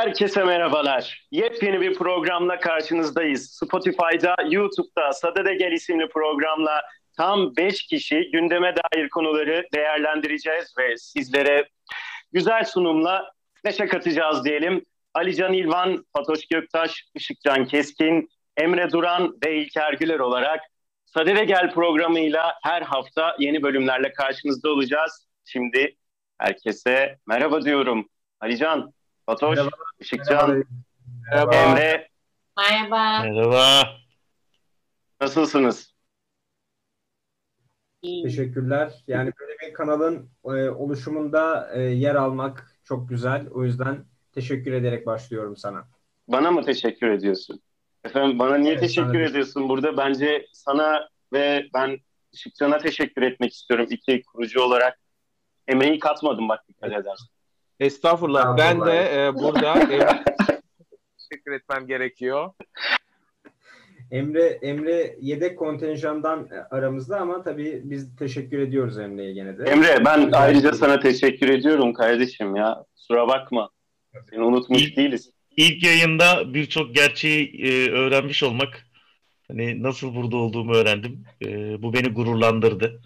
Herkese merhabalar. Yepyeni bir programla karşınızdayız. Spotify'da, YouTube'da Sadede Gel isimli programla tam 5 kişi gündeme dair konuları değerlendireceğiz ve sizlere güzel sunumla neşe katacağız diyelim. Ali Can İlvan, Fatoş Göktaş, Işıkcan Keskin, Emre Duran ve İlker Güler olarak Sadede Gel programıyla her hafta yeni bölümlerle karşınızda olacağız. Şimdi herkese merhaba diyorum. Ali Can, Fatoş, Merhaba. Işıkcan, Merhaba. Emre. Merhaba. Merhaba. Nasılsınız? İyi. Teşekkürler. Yani böyle bir kanalın e, oluşumunda e, yer almak çok güzel. O yüzden teşekkür ederek başlıyorum sana. Bana mı teşekkür ediyorsun? Efendim bana niye evet, teşekkür ediyorsun? Burada bence sana ve ben Işıkcan'a teşekkür etmek istiyorum iki kurucu olarak. Emre'yi katmadım bak dikkat edersin. Estağfurullah. Ben de e, burada e, teşekkür etmem gerekiyor. Emre Emre yedek kontenjandan aramızda ama tabii biz teşekkür ediyoruz Emre'ye gene de. Emre ben ayrıca sana teşekkür ediyorum kardeşim ya. Kusura bakma. Seni unutmuş ilk, değiliz. İlk yayında birçok gerçeği e, öğrenmiş olmak hani nasıl burada olduğumu öğrendim. E, bu beni gururlandırdı.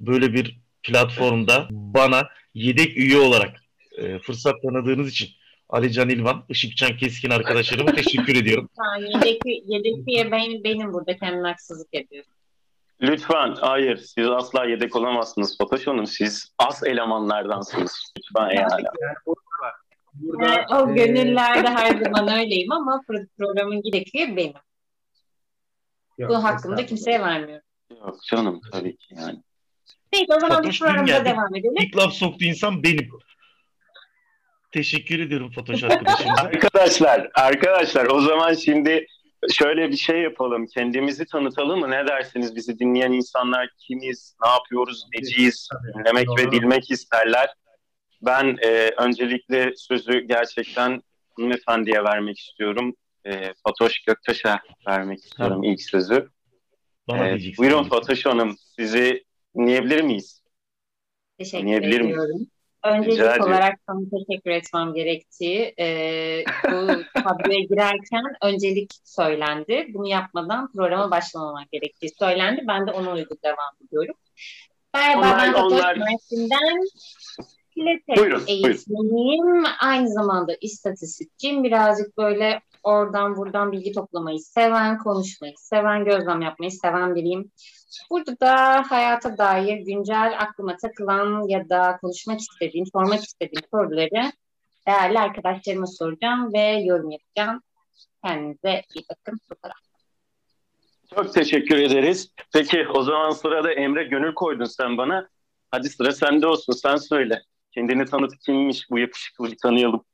Böyle bir platformda bana yedek üye olarak e, fırsat tanıdığınız için Ali Can İlvan, Işıkcan Keskin arkadaşlarıma teşekkür ediyorum. Ha, yedek, yedek üye ben, benim burada kendime haksızlık ediyorum. Lütfen hayır siz asla yedek olamazsınız Fatoş Hanım. Siz as elemanlardansınız. Lütfen yani. Burada, ee, o gönüllerde her zaman öyleyim ama programın yedek üye benim. Yok, Bu hakkında kimseye vermiyorum. Yok canım tabii ki yani. Peki o zaman Fatoş bu programda devam edelim. İlk laf soktu insan benim. Teşekkür ediyorum Fatoş arkadaşım. arkadaşlar, arkadaşlar o zaman şimdi şöyle bir şey yapalım. Kendimizi tanıtalım mı? Ne dersiniz? Bizi dinleyen insanlar kimiz, ne yapıyoruz, neciyiz, dinlemek ve bilmek isterler. Ben e, öncelikle sözü gerçekten hanımefendiye vermek istiyorum. E, Fatoş Göktaş'a vermek istiyorum tamam. ilk sözü. Bana e, buyurun Fatoş Hanım, sizi dinleyebilir miyiz? Teşekkür dinleyebilir ediyorum. Miyiz? Öncelik olarak sana teşekkür etmem gerektiği e, bu kadroya girerken öncelik söylendi. Bunu yapmadan programa başlamamak gerektiği söylendi. Ben de ona uygun devam ediyorum. Merhaba onlar, ben onlar... Mersin'den Pilates eğitmeniyim. Aynı zamanda istatistikçiyim. Birazcık böyle oradan buradan bilgi toplamayı seven, konuşmayı seven, gözlem yapmayı seven biriyim. Burada da hayata dair güncel aklıma takılan ya da konuşmak istediğim, sormak istediğim soruları değerli arkadaşlarıma soracağım ve yorum yapacağım. Kendinize iyi bakın. Kadar. Çok teşekkür ederiz. Peki o zaman sırada Emre Gönül koydun sen bana. Hadi sıra sende olsun sen söyle. Kendini tanıt kimmiş bu yakışıklı bir tanıyalım.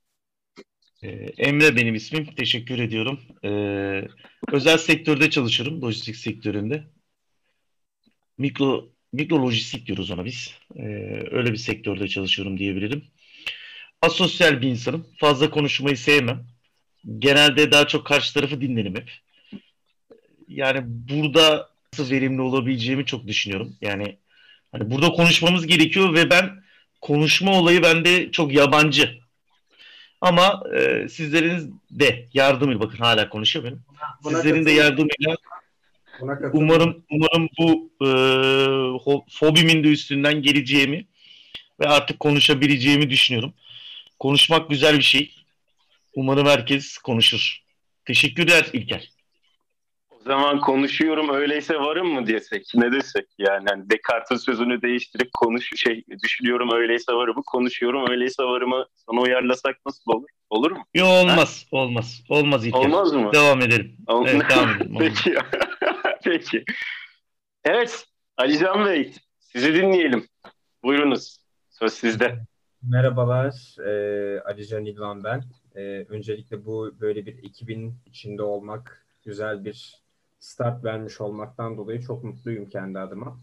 Ee, Emre benim ismim. Teşekkür ediyorum. Ee, özel sektörde çalışıyorum. Lojistik sektöründe. Mikro mikro lojistik diyoruz ona biz. Ee, öyle bir sektörde çalışıyorum diyebilirim. Asosyal bir insanım. Fazla konuşmayı sevmem. Genelde daha çok karşı tarafı dinlerim hep. Yani burada nasıl verimli olabileceğimi çok düşünüyorum. Yani hani burada konuşmamız gerekiyor ve ben konuşma olayı bende çok yabancı. Ama e, sizlerin de yardımıyla bakın hala konuşuyor benim. Buna sizlerin de yardımıyla umarım umarım bu e, fobimin de üstünden geleceğimi ve artık konuşabileceğimi düşünüyorum. Konuşmak güzel bir şey. Umarım herkes konuşur. Teşekkürler İlker zaman konuşuyorum öyleyse varım mı diyesek ne desek yani, yani Descartes'in sözünü değiştirip konuş şey düşünüyorum öyleyse varımı konuşuyorum öyleyse varımı sana uyarlasak nasıl olur? Olur mu? Yok olmaz ha? olmaz olmaz İlker. Olmaz mı? Devam edelim. Ol- evet, devam edelim. Peki. Peki. Evet Ali Can Bey sizi dinleyelim. Buyurunuz. Söz sizde. Merhabalar. Ee, Ali Can İlvan ben. Ee, öncelikle bu böyle bir ekibin içinde olmak güzel bir start vermiş olmaktan dolayı çok mutluyum kendi adıma.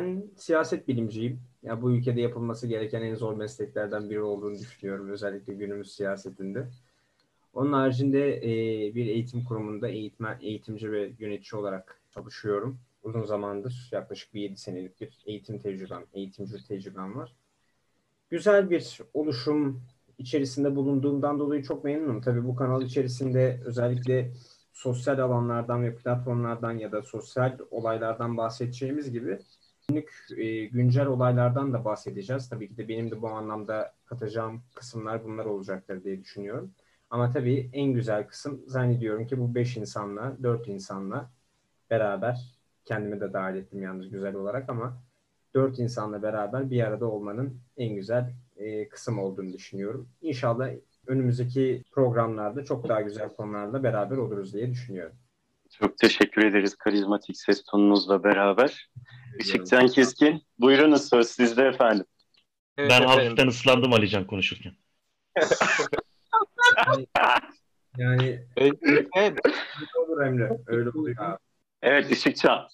Ben siyaset bilimciyim. Ya bu ülkede yapılması gereken en zor mesleklerden biri olduğunu düşünüyorum özellikle günümüz siyasetinde. Onun haricinde e, bir eğitim kurumunda eğitmen, eğitimci ve yönetici olarak çalışıyorum. Uzun zamandır yaklaşık bir 7 senelik bir eğitim tecrübem, eğitimci tecrübem var. Güzel bir oluşum içerisinde bulunduğumdan dolayı çok memnunum. Tabii bu kanal içerisinde özellikle sosyal alanlardan ve platformlardan ya da sosyal olaylardan bahsedeceğimiz gibi günlük e, güncel olaylardan da bahsedeceğiz. Tabii ki de benim de bu anlamda katacağım kısımlar bunlar olacaktır diye düşünüyorum. Ama tabii en güzel kısım zannediyorum ki bu beş insanla, dört insanla beraber kendimi de dahil ettim yalnız güzel olarak ama dört insanla beraber bir arada olmanın en güzel e, kısım olduğunu düşünüyorum. İnşallah önümüzdeki programlarda çok daha güzel konularla beraber oluruz diye düşünüyorum. Çok teşekkür ederiz karizmatik ses tonunuzla beraber. Işıkcan Keskin, buyurunuz söz sizde efendim. Evet, ben efendim. hafiften ıslandım Alican konuşurken. yani evet. olur Emre. Öyle oluyor abi. Evet Işıkcan.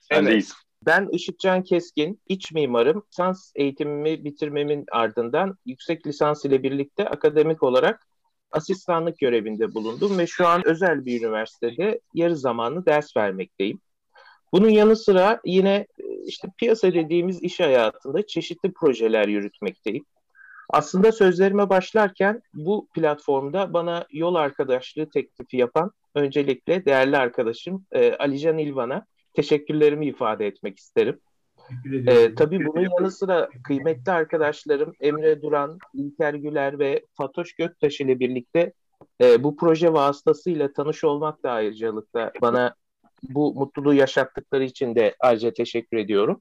Sendeyiz. Evet. Ben Işıkcan Keskin, iç mimarım. Lisans eğitimimi bitirmemin ardından yüksek lisans ile birlikte akademik olarak asistanlık görevinde bulundum ve şu an özel bir üniversitede yarı zamanlı ders vermekteyim. Bunun yanı sıra yine e, işte piyasa dediğimiz iş hayatında çeşitli projeler yürütmekteyim. Aslında sözlerime başlarken bu platformda bana yol arkadaşlığı teklifi yapan öncelikle değerli arkadaşım e, Alican İlvan'a teşekkürlerimi ifade etmek isterim. Ee, tabii bunun yanı sıra kıymetli arkadaşlarım Emre Duran, İlker Güler ve Fatoş Göktaş ile birlikte e, bu proje vasıtasıyla tanış olmak da ayrıcalıkla bana bu mutluluğu yaşattıkları için de ayrıca teşekkür ediyorum.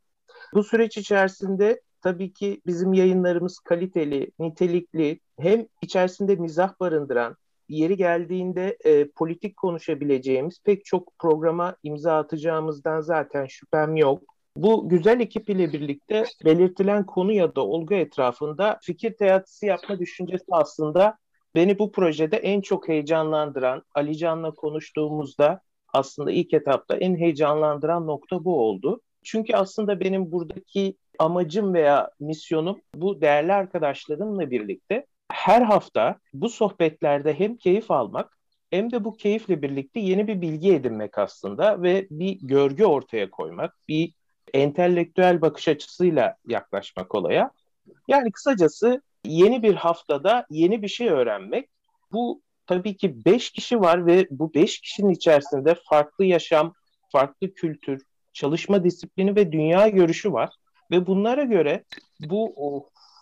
Bu süreç içerisinde tabii ki bizim yayınlarımız kaliteli, nitelikli, hem içerisinde mizah barındıran, yeri geldiğinde e, politik konuşabileceğimiz pek çok programa imza atacağımızdan zaten şüphem yok. Bu güzel ekip ile birlikte belirtilen konu ya da olgu etrafında fikir teatisi yapma düşüncesi aslında beni bu projede en çok heyecanlandıran, Ali Can'la konuştuğumuzda aslında ilk etapta en heyecanlandıran nokta bu oldu. Çünkü aslında benim buradaki amacım veya misyonum bu değerli arkadaşlarımla birlikte her hafta bu sohbetlerde hem keyif almak hem de bu keyifle birlikte yeni bir bilgi edinmek aslında ve bir görgü ortaya koymak, bir entelektüel bakış açısıyla yaklaşmak olaya. Yani kısacası yeni bir haftada yeni bir şey öğrenmek. Bu tabii ki beş kişi var ve bu beş kişinin içerisinde farklı yaşam, farklı kültür, çalışma disiplini ve dünya görüşü var. Ve bunlara göre bu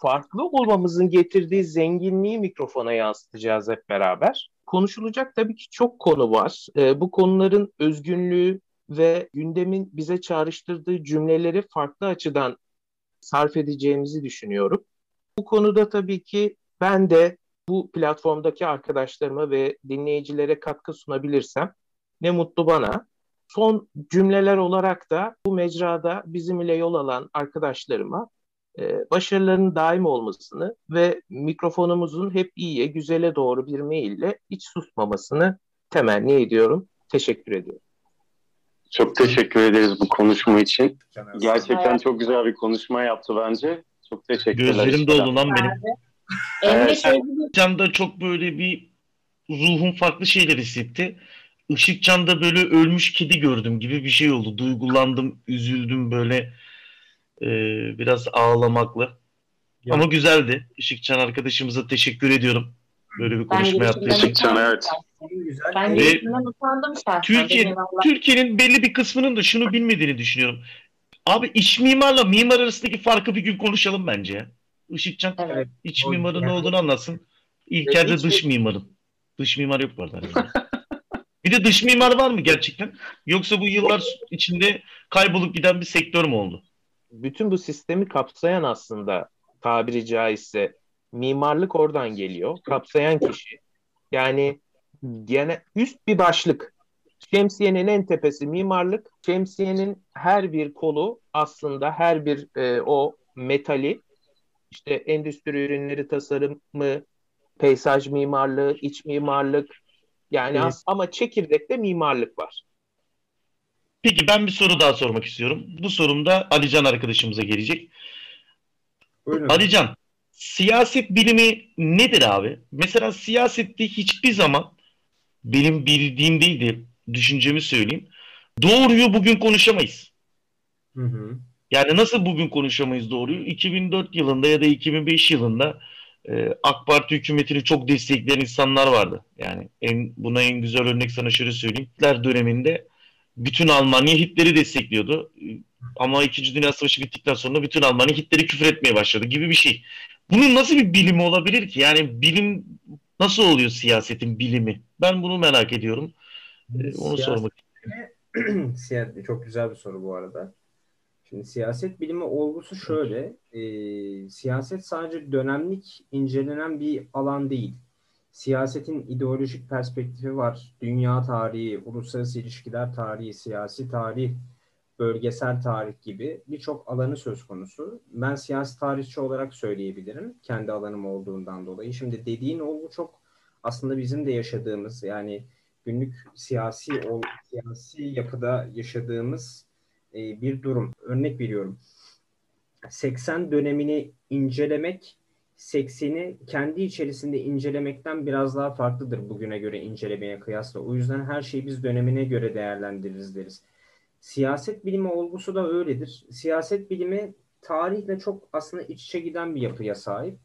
farklı olmamızın getirdiği zenginliği mikrofona yansıtacağız hep beraber. Konuşulacak tabii ki çok konu var. E, bu konuların özgünlüğü ve gündemin bize çağrıştırdığı cümleleri farklı açıdan sarf edeceğimizi düşünüyorum. Bu konuda tabii ki ben de bu platformdaki arkadaşlarıma ve dinleyicilere katkı sunabilirsem ne mutlu bana. Son cümleler olarak da bu mecrada bizim ile yol alan arkadaşlarıma e, başarılarının daim olmasını ve mikrofonumuzun hep iyiye, güzele doğru bir meyille hiç susmamasını temenni ediyorum. Teşekkür ediyorum. Çok teşekkür ederiz bu konuşma için. Gerçekten çok güzel bir konuşma yaptı bence. Çok teşekkürler. Gözlerim doldu lan benim. Evet. Can'da çok böyle bir ruhum farklı şeyler hissetti. Işıkcan'da böyle ölmüş kedi gördüm gibi bir şey oldu. Duygulandım, üzüldüm böyle e, biraz ağlamakla. Ya. Ama güzeldi. Işıkcan arkadaşımıza teşekkür ediyorum. Böyle bir konuşma yaptığı için. Işıkcan evet. Ben Ve utandım şahsen. Türkiye, Türkiye'nin belli bir kısmının da şunu bilmediğini düşünüyorum. Abi iç mimarla mimar arasındaki farkı bir gün konuşalım bence. Işıkcan evet. iç mimarın yani. ne olduğunu anlatsın. İlker de dış mimarın. Dış mimar yok bu arada. bir de dış mimar var mı gerçekten? Yoksa bu yıllar içinde kaybolup giden bir sektör mü oldu? Bütün bu sistemi kapsayan aslında tabiri caizse mimarlık oradan geliyor. Kapsayan kişi. Yani gene üst bir başlık. Şemsiyenin en tepesi mimarlık. Şemsiyenin her bir kolu aslında her bir e, o metali işte endüstri ürünleri tasarımı, peyzaj mimarlığı, iç mimarlık yani evet. ama çekirdekte mimarlık var. Peki ben bir soru daha sormak istiyorum. Bu sorum da Alican arkadaşımıza gelecek. Buyurun. Alican, siyaset bilimi nedir abi? Mesela siyasette hiçbir zaman benim bildiğim değil de düşüncemi söyleyeyim. Doğruyu bugün konuşamayız. Hı hı. Yani nasıl bugün konuşamayız doğruyu? 2004 yılında ya da 2005 yılında e, AK Parti hükümetini çok destekleyen insanlar vardı. Yani en, buna en güzel örnek sana şöyle söyleyeyim. Hitler döneminde bütün Almanya Hitler'i destekliyordu. Ama İkinci Dünya Savaşı bittikten sonra bütün Almanya Hitler'i küfür etmeye başladı gibi bir şey. Bunun nasıl bir bilimi olabilir ki? Yani bilim nasıl oluyor siyasetin bilimi? Ben bunu merak ediyorum. Ee, onu Siyaset, sormak istiyorum. çok güzel bir soru bu arada. Şimdi siyaset bilimi olgusu şöyle. E, siyaset sadece dönemlik incelenen bir alan değil. Siyasetin ideolojik perspektifi var. Dünya tarihi, uluslararası ilişkiler tarihi, siyasi tarih, bölgesel tarih gibi birçok alanı söz konusu. Ben siyasi tarihçi olarak söyleyebilirim kendi alanım olduğundan dolayı. Şimdi dediğin olgu çok aslında bizim de yaşadığımız yani günlük siyasi siyasi yapıda yaşadığımız e, bir durum. Örnek veriyorum. 80 dönemini incelemek 80'i kendi içerisinde incelemekten biraz daha farklıdır bugüne göre incelemeye kıyasla. O yüzden her şeyi biz dönemine göre değerlendiririz deriz. Siyaset bilimi olgusu da öyledir. Siyaset bilimi tarihle çok aslında iç içe giden bir yapıya sahip.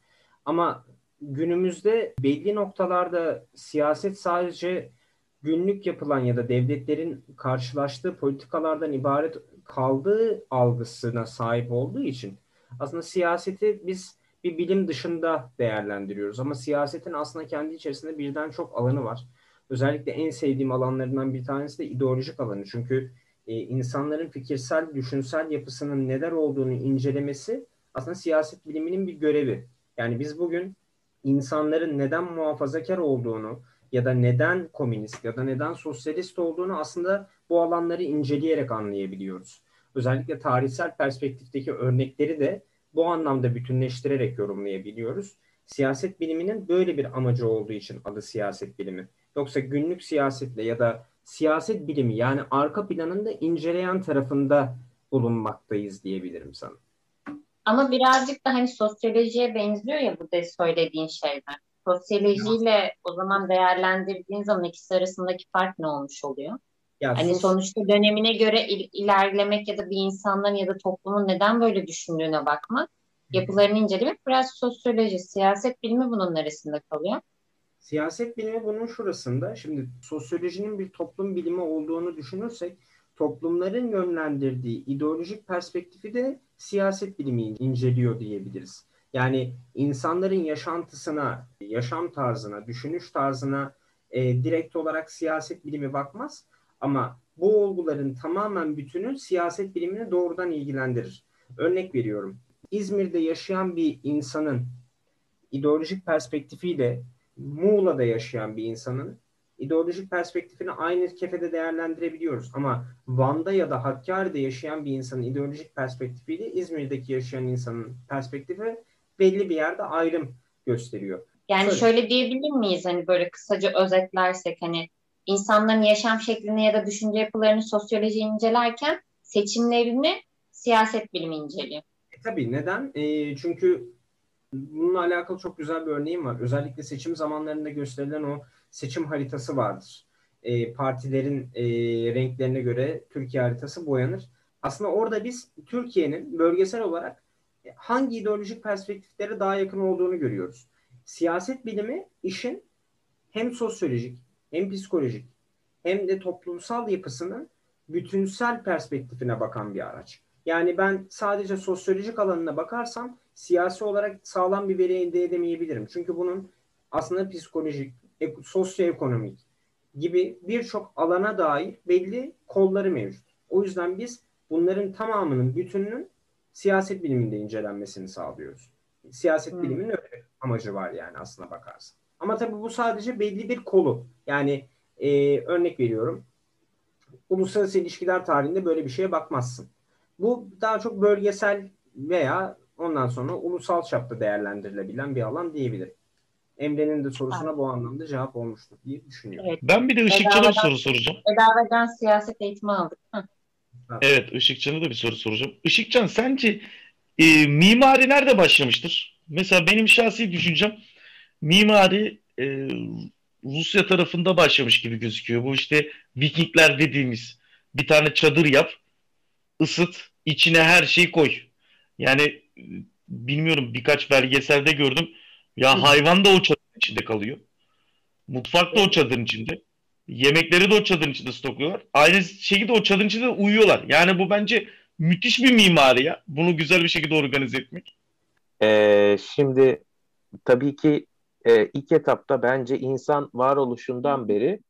Ama günümüzde belli noktalarda siyaset sadece günlük yapılan ya da devletlerin karşılaştığı politikalardan ibaret kaldığı algısına sahip olduğu için aslında siyaseti biz bir bilim dışında değerlendiriyoruz. Ama siyasetin aslında kendi içerisinde birden çok alanı var. Özellikle en sevdiğim alanlarından bir tanesi de ideolojik alanı. Çünkü e, insanların fikirsel, düşünsel yapısının neler olduğunu incelemesi aslında siyaset biliminin bir görevi. Yani biz bugün insanların neden muhafazakar olduğunu ya da neden komünist ya da neden sosyalist olduğunu aslında bu alanları inceleyerek anlayabiliyoruz. Özellikle tarihsel perspektifteki örnekleri de bu anlamda bütünleştirerek yorumlayabiliyoruz. Siyaset biliminin böyle bir amacı olduğu için adı siyaset bilimi. Yoksa günlük siyasetle ya da siyaset bilimi yani arka planında inceleyen tarafında bulunmaktayız diyebilirim sana. Ama birazcık da hani sosyolojiye benziyor ya bu de söylediğin şeyler. Sosyolojiyle o zaman değerlendirdiğin zaman ikisi arasındaki fark ne olmuş oluyor? Ya hani sos- sonuçta dönemine göre il- ilerlemek ya da bir insanların ya da toplumun neden böyle düşündüğüne bakmak, yapılarını incelemek biraz sosyoloji, siyaset bilimi bunun arasında kalıyor. Siyaset bilimi bunun şurasında. Şimdi sosyolojinin bir toplum bilimi olduğunu düşünürsek toplumların yönlendirdiği ideolojik perspektifi de siyaset bilimi inceliyor diyebiliriz. Yani insanların yaşantısına, yaşam tarzına, düşünüş tarzına e, direkt olarak siyaset bilimi bakmaz. Ama bu olguların tamamen bütünü siyaset bilimini doğrudan ilgilendirir. Örnek veriyorum. İzmir'de yaşayan bir insanın ideolojik perspektifiyle Muğla'da yaşayan bir insanın ideolojik perspektifini aynı kefede değerlendirebiliyoruz. Ama Van'da ya da Hakkari'de yaşayan bir insanın ideolojik perspektifiyle İzmir'deki yaşayan insanın perspektifi belli bir yerde ayrım gösteriyor. Yani Söyle. şöyle diyebilir miyiz hani böyle kısaca özetlersek hani insanların yaşam şeklini ya da düşünce yapılarını sosyoloji incelerken seçimlerini siyaset bilimi inceliyor. E, tabii neden? E, çünkü bununla alakalı çok güzel bir örneğim var. Özellikle seçim zamanlarında gösterilen o seçim haritası vardır. E, partilerin e, renklerine göre Türkiye haritası boyanır. Aslında orada biz Türkiye'nin bölgesel olarak hangi ideolojik perspektiflere daha yakın olduğunu görüyoruz. Siyaset bilimi işin hem sosyolojik hem psikolojik hem de toplumsal yapısının bütünsel perspektifine bakan bir araç. Yani ben sadece sosyolojik alanına bakarsam siyasi olarak sağlam bir veri elde edemeyebilirim. Çünkü bunun aslında psikolojik, sosyoekonomik gibi birçok alana dair belli kolları mevcut. O yüzden biz bunların tamamının bütününün siyaset biliminde incelenmesini sağlıyoruz. Siyaset hmm. biliminin öyle amacı var yani aslına bakarsın. Ama tabii bu sadece belli bir kolu. Yani e, örnek veriyorum. Uluslararası ilişkiler tarihinde böyle bir şeye bakmazsın. Bu daha çok bölgesel veya ondan sonra ulusal çapta değerlendirilebilen bir alan diyebilirim. Emre'nin de sorusuna bu anlamda cevap olmuştur diye düşünüyorum. Evet. Ben bir de Işıkçı'na bir soru soracağım. Bedavadan siyaset eğitimi aldık. Evet Işıkçı'na da bir soru soracağım. Işıkcan sence e, mimari nerede başlamıştır? Mesela benim şahsi düşüncem mimari e, Rusya tarafında başlamış gibi gözüküyor. Bu işte Vikingler dediğimiz bir tane çadır yap, ısıt, içine her şeyi koy. Yani bilmiyorum birkaç belgeselde gördüm. Ya hayvan da o çadırın içinde kalıyor. Mutfak da o çadırın içinde. Yemekleri de o çadırın içinde stokluyorlar. Aynı şekilde o çadırın içinde uyuyorlar. Yani bu bence müthiş bir mimari ya. Bunu güzel bir şekilde organize etmek. Ee, şimdi tabii ki e, ilk etapta bence insan varoluşundan beri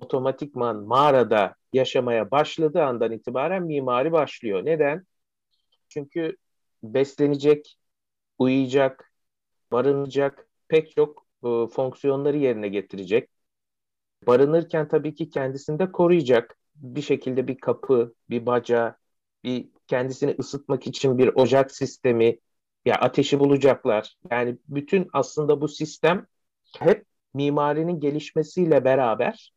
otomatikman mağarada yaşamaya başladığı andan itibaren mimari başlıyor. Neden? Çünkü beslenecek, uyuyacak, barınacak pek çok e, fonksiyonları yerine getirecek. Barınırken tabii ki kendisini de koruyacak. Bir şekilde bir kapı, bir baca, bir kendisini ısıtmak için bir ocak sistemi, ya ateşi bulacaklar. Yani bütün aslında bu sistem hep mimarinin gelişmesiyle beraber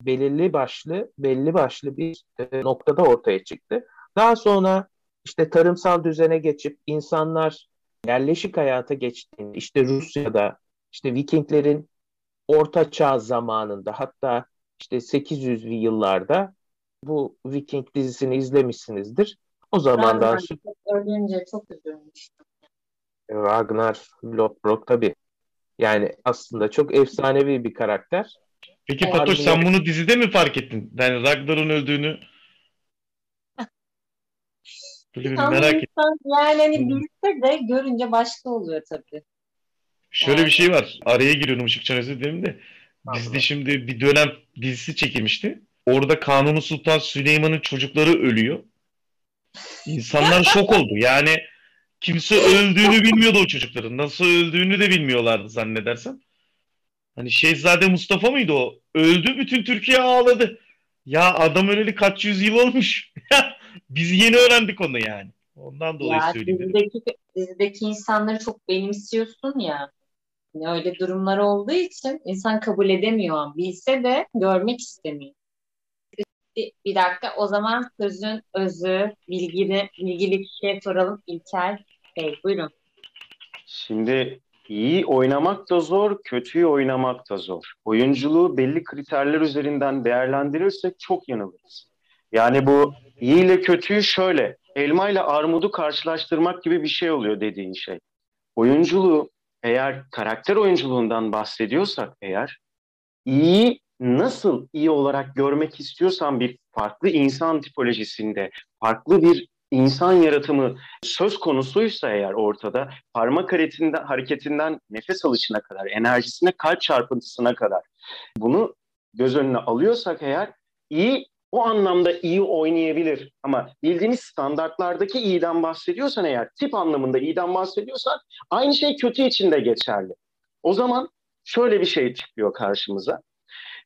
belirli başlı, belli başlı bir e, noktada ortaya çıktı. Daha sonra işte tarımsal düzene geçip insanlar yerleşik hayata geçtiğinde işte Rusya'da işte Vikinglerin Orta Çağ zamanında hatta işte 800'lü yıllarda bu Viking dizisini izlemişsinizdir. O zamandan sonra ölünce çok üzülmüştüm. Ragnar Lothbrok tabii. Yani aslında çok efsanevi bir karakter. Peki. Fatoş sen bunu dizide mi fark ettin? Yani Ragnar'ın öldüğünü merak ettim. Yani hani bilse de görünce başka oluyor tabii. Şöyle yani. bir şey var. Araya giriyorum Işıkçan özür dilerim de. Bizde şimdi bir dönem dizisi çekilmişti. Orada Kanuni Sultan Süleyman'ın çocukları ölüyor. İnsanlar şok oldu. Yani kimse öldüğünü bilmiyordu o çocukların. Nasıl öldüğünü de bilmiyorlardı zannedersem. Hani Şehzade Mustafa mıydı o? Öldü bütün Türkiye ağladı. Ya adam öleli kaç yüzyıl olmuş. Biz yeni öğrendik onu yani. Ondan dolayı ya, söyleyeyim. Dizideki, dizideki insanları çok benimsiyorsun ya. Yani öyle durumlar olduğu için insan kabul edemiyor. Bilse de görmek istemiyor. Bir, bir dakika o zaman sözün özü, bilgini, bilgili kişiye soralım. İlker Bey buyurun. Şimdi iyi oynamak da zor, kötüyü oynamak da zor. Oyunculuğu belli kriterler üzerinden değerlendirirsek çok yanılırız. Yani bu iyi ile kötüyü şöyle, elma ile armudu karşılaştırmak gibi bir şey oluyor dediğin şey. Oyunculuğu eğer karakter oyunculuğundan bahsediyorsak eğer iyi nasıl iyi olarak görmek istiyorsan bir farklı insan tipolojisinde, farklı bir insan yaratımı söz konusuysa eğer ortada parmak hareketinden, hareketinden nefes alışına kadar, enerjisine, kalp çarpıntısına kadar bunu göz önüne alıyorsak eğer iyi o anlamda iyi oynayabilir. Ama bildiğimiz standartlardaki iyiden bahsediyorsan eğer, tip anlamında iyiden bahsediyorsan aynı şey kötü için de geçerli. O zaman şöyle bir şey çıkıyor karşımıza.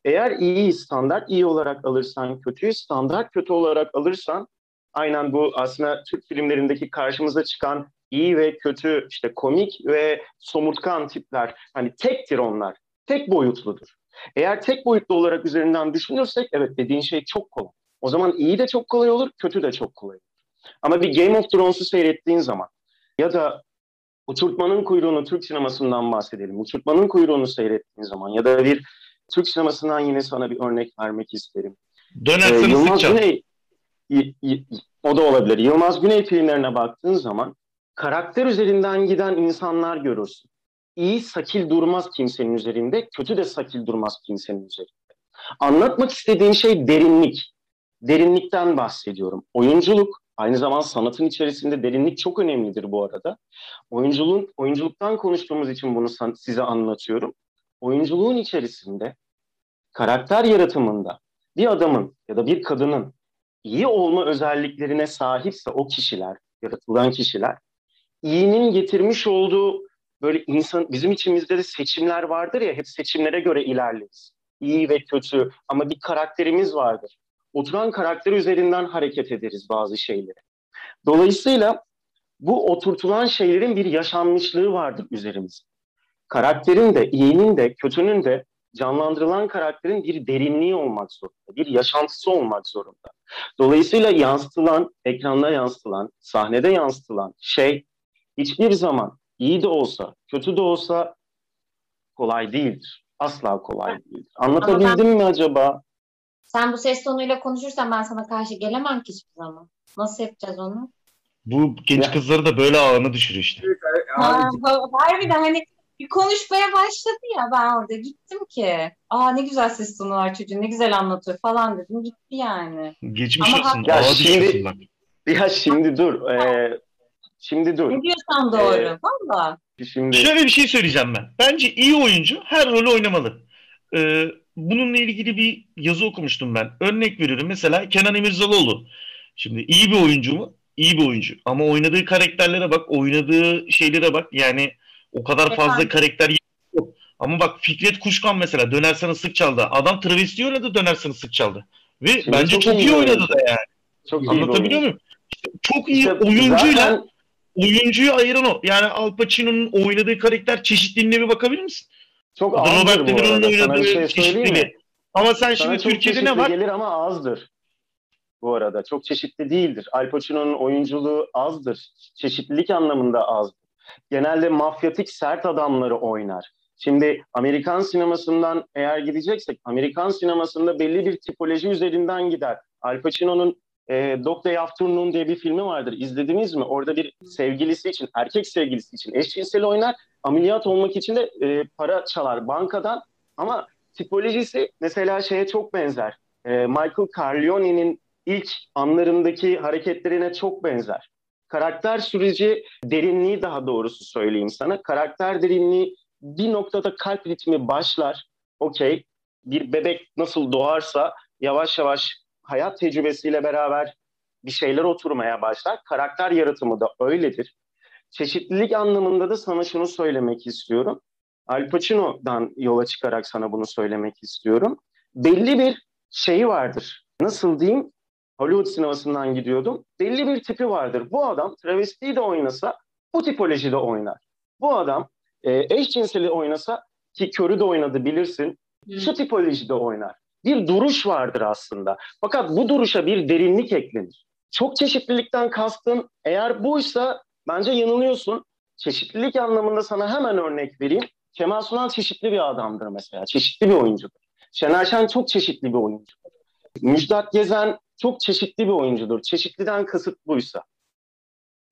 Eğer iyi standart iyi olarak alırsan, kötüyü standart kötü olarak alırsan aynen bu aslında Türk filmlerindeki karşımıza çıkan iyi ve kötü işte komik ve somurtkan tipler hani tektir onlar. Tek boyutludur. Eğer tek boyutlu olarak üzerinden düşünürsek evet dediğin şey çok kolay. O zaman iyi de çok kolay olur, kötü de çok kolay olur. Ama bir Game of Thrones'u seyrettiğin zaman ya da Uçurtmanın Kuyruğunu Türk sinemasından bahsedelim. Uçurtmanın Kuyruğunu seyrettiğin zaman ya da bir Türk sinemasından yine sana bir örnek vermek isterim. Dönersin ee, Yılmaz Güney o da olabilir. Yılmaz Güney filmlerine baktığın zaman karakter üzerinden giden insanlar görürsün. İyi sakil durmaz kimsenin üzerinde, kötü de sakil durmaz kimsenin üzerinde. Anlatmak istediğim şey derinlik. Derinlikten bahsediyorum. Oyunculuk, aynı zamanda sanatın içerisinde derinlik çok önemlidir bu arada. Oyunculuğun, oyunculuktan konuştuğumuz için bunu size anlatıyorum. Oyunculuğun içerisinde, karakter yaratımında bir adamın ya da bir kadının iyi olma özelliklerine sahipse o kişiler, yaratılan kişiler, iyinin getirmiş olduğu böyle insan, bizim içimizde de seçimler vardır ya, hep seçimlere göre ilerleriz. İyi ve kötü ama bir karakterimiz vardır. Oturan karakter üzerinden hareket ederiz bazı şeyleri. Dolayısıyla bu oturtulan şeylerin bir yaşanmışlığı vardır üzerimizde. Karakterin de, iyinin de, kötünün de canlandırılan karakterin bir derinliği olmak zorunda, bir yaşantısı olmak zorunda. Dolayısıyla yansıtılan, ekranda yansıtılan, sahnede yansıtılan şey hiçbir zaman iyi de olsa, kötü de olsa kolay değildir. Asla kolay değildir. Anlatabildim ben, mi acaba? Sen bu ses tonuyla konuşursan ben sana karşı gelemem ki hiçbir zaman. Nasıl yapacağız onu? Bu genç kızları da böyle ağına düşürüyor işte. Ha, harbiden hani bir konuşmaya başladı ya ben orada gittim ki. Aa ne güzel ses tonu var çocuğun ne güzel anlatıyor falan dedim gitti yani. Geçmiş Ama olsun. Ya şimdi- bak. Ya şimdi dur. Ee, şimdi dur. Ne diyorsan doğru Ee, valla. Şimdi Şöyle bir şey söyleyeceğim ben. Bence iyi oyuncu her rolü oynamalı. Ee, bununla ilgili bir yazı okumuştum ben. Örnek veriyorum mesela Kenan İmirzalıoğlu. Şimdi iyi bir oyuncu mu? İyi bir oyuncu. Ama oynadığı karakterlere bak, oynadığı şeylere bak. Yani o kadar fazla Efendim? karakter yok. Ama bak Fikret Kuşkan mesela Döner Sana Sık çaldı. Adam travesti oynadı Döner Sana Sık çaldı. Ve Şimdi bence çok çok, iyi oynadı da yani. çok Anlatabiliyor muyum? İşte çok iyi İşte oyuncuyla zaten oyuncuyu ayıran o. Yani Al Pacino'nun oynadığı karakter çeşitliliğine bir bakabilir misin? çok azdır Robert bu De Niro'nun oynadığı şey çeşitliliği. Ama sen Sana şimdi Türkiye'de ne var? gelir ama azdır. Bu arada çok çeşitli değildir. Al Pacino'nun oyunculuğu azdır. Çeşitlilik anlamında azdır. Genelde mafyatik sert adamları oynar. Şimdi Amerikan sinemasından eğer gideceksek, Amerikan sinemasında belli bir tipoloji üzerinden gider. Al Pacino'nun e, Dog Day Afternoon diye bir filmi vardır. İzlediniz mi? Orada bir sevgilisi için, erkek sevgilisi için eşcinsel oynar. Ameliyat olmak için de e, para çalar bankadan. Ama tipolojisi mesela şeye çok benzer. E, Michael Corleone'nin ilk anlarındaki hareketlerine çok benzer. Karakter süreci derinliği daha doğrusu söyleyeyim sana. Karakter derinliği bir noktada kalp ritmi başlar. Okey. Bir bebek nasıl doğarsa yavaş yavaş hayat tecrübesiyle beraber bir şeyler oturmaya başlar. Karakter yaratımı da öyledir. Çeşitlilik anlamında da sana şunu söylemek istiyorum. Al Pacino'dan yola çıkarak sana bunu söylemek istiyorum. Belli bir şeyi vardır. Nasıl diyeyim? Hollywood sinemasından gidiyordum. Belli bir tipi vardır. Bu adam travestiyi de oynasa bu tipolojide oynar. Bu adam e, eşcinseli oynasa ki körü de oynadı bilirsin. Şu tipolojide oynar. Bir duruş vardır aslında. Fakat bu duruşa bir derinlik eklenir. Çok çeşitlilikten kastın eğer buysa bence yanılıyorsun. Çeşitlilik anlamında sana hemen örnek vereyim. Kemal Sunal çeşitli bir adamdır mesela. Çeşitli bir oyuncudur. Şener Şen çok çeşitli bir oyuncudur. Müjdat Gezen çok çeşitli bir oyuncudur. Çeşitliden kasıt buysa.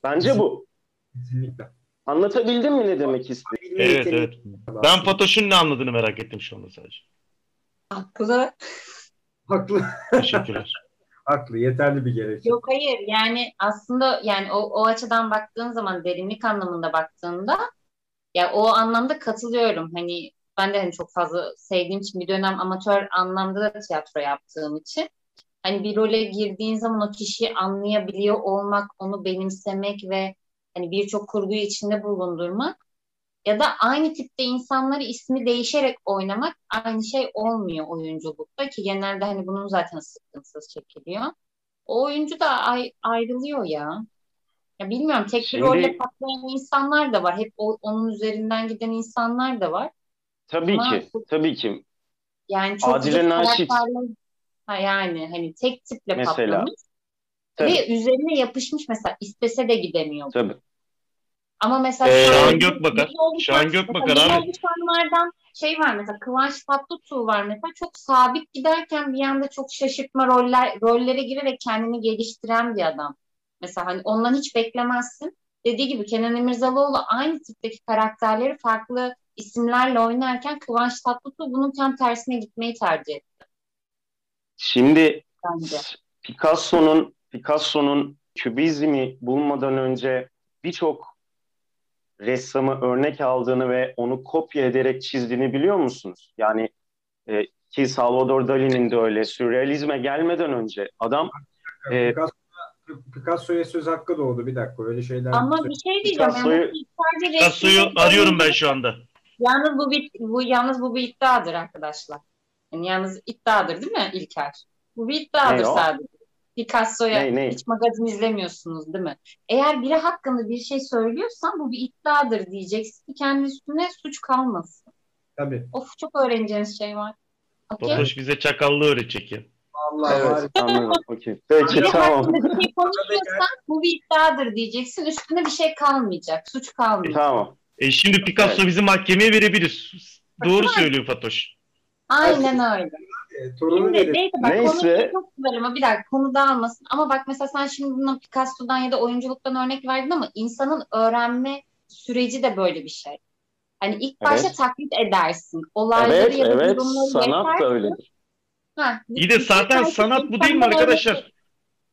Bence bu. Kesinlikle. Anlatabildim mi ne demek istediğimi? Evet evet. Ben Fatoş'un ne anladığını merak ettim şu anda sadece. Haklı. Haklı. Teşekkürler. Haklı. Yeterli bir gerekçe. Yok hayır yani aslında yani o, o açıdan baktığın zaman derinlik anlamında baktığında ya o anlamda katılıyorum. Hani ben de hani çok fazla sevdiğim için bir dönem amatör anlamda da tiyatro yaptığım için hani bir role girdiğin zaman o kişiyi anlayabiliyor olmak, onu benimsemek ve hani birçok kurguyu içinde bulundurmak ya da aynı tipte insanları ismi değişerek oynamak aynı şey olmuyor oyunculukta ki genelde hani bunun zaten sıkıntısız çekiliyor. O oyuncu da ay- ayrılıyor ya. Ya bilmiyorum tek Şimdi- bir rolle patlayan insanlar da var. Hep o- onun üzerinden giden insanlar da var. Tabii Ama- ki. Tabii ki. Yani çok Adile Naşit. Ha yani hani tek tiple Mesela. patlamış Tabii. ve üzerine yapışmış mesela istese de gidemiyor. Tabii. Ama mesela Ee, şu an- Şahan Gökbakar. Şahan Gökbakar abi. oluşanlardan şey var mesela Kıvanç Tatlıtuğ var mesela çok sabit giderken bir anda çok şaşırtma roller rollere girerek kendini geliştiren bir adam. Mesela hani ondan hiç beklemezsin. Dediği gibi Kenan İmirzalıoğlu aynı tipteki karakterleri farklı isimlerle oynarken Kıvanç Tatlıtuğ bunun tam tersine gitmeyi tercih etti Şimdi bence. Picasso'nun Picasso'nun kübizmi bulmadan önce birçok ressamı örnek aldığını ve onu kopya ederek çizdiğini biliyor musunuz? Yani e, ki Salvador Dali'nin de öyle. Sürrealizme gelmeden önce adam e, Picasso- Picasso'ya söz hakkı doğdu. Bir dakika öyle şeyler. Ama bir şey diyeceğim. Picasso'yu- Yani Picasso'yu arıyorum ben şu anda. Yalnız bu bir, bu yalnız bu bir iddiadır arkadaşlar. Yani yalnız iddiadır değil mi İlker? Bu bir iddiadır Ne o? sadece. Picasso'ya Ne, ne? hiç magazin izlemiyorsunuz değil mi? Eğer biri hakkında bir şey söylüyorsan bu bir iddiadır diyeceksin ki kendi üstüne suç kalmasın. Tabii. Of çok öğreneceğiniz şey var. Okey? Fatoş bize çakallığı öğretecek ya. Allah evet harika. anladım. Okey. Peki Biri tamam. bir şey konuşuyorsan bu bir iddiadır diyeceksin. Üstüne bir şey kalmayacak. Suç kalmayacak. Tamam. E şimdi Picasso bizi mahkemeye verebilir. Doğru söylüyor Fatoş. Aynen öyle. E, Torunu Şimdi neyse bak Neyse. konuyu çok güzel ama bir dakika konu dağılmasın. Ama bak mesela sen şimdi buna Picasso'dan ya da oyunculuktan örnek verdin ama insanın öğrenme süreci de böyle bir şey. Hani ilk başta evet. taklit edersin. Olayları evet, ya da evet. durumları sanat yaparsın. da öyledir. Ha, İyi de zaten sanat bu değil mi arkadaşlar?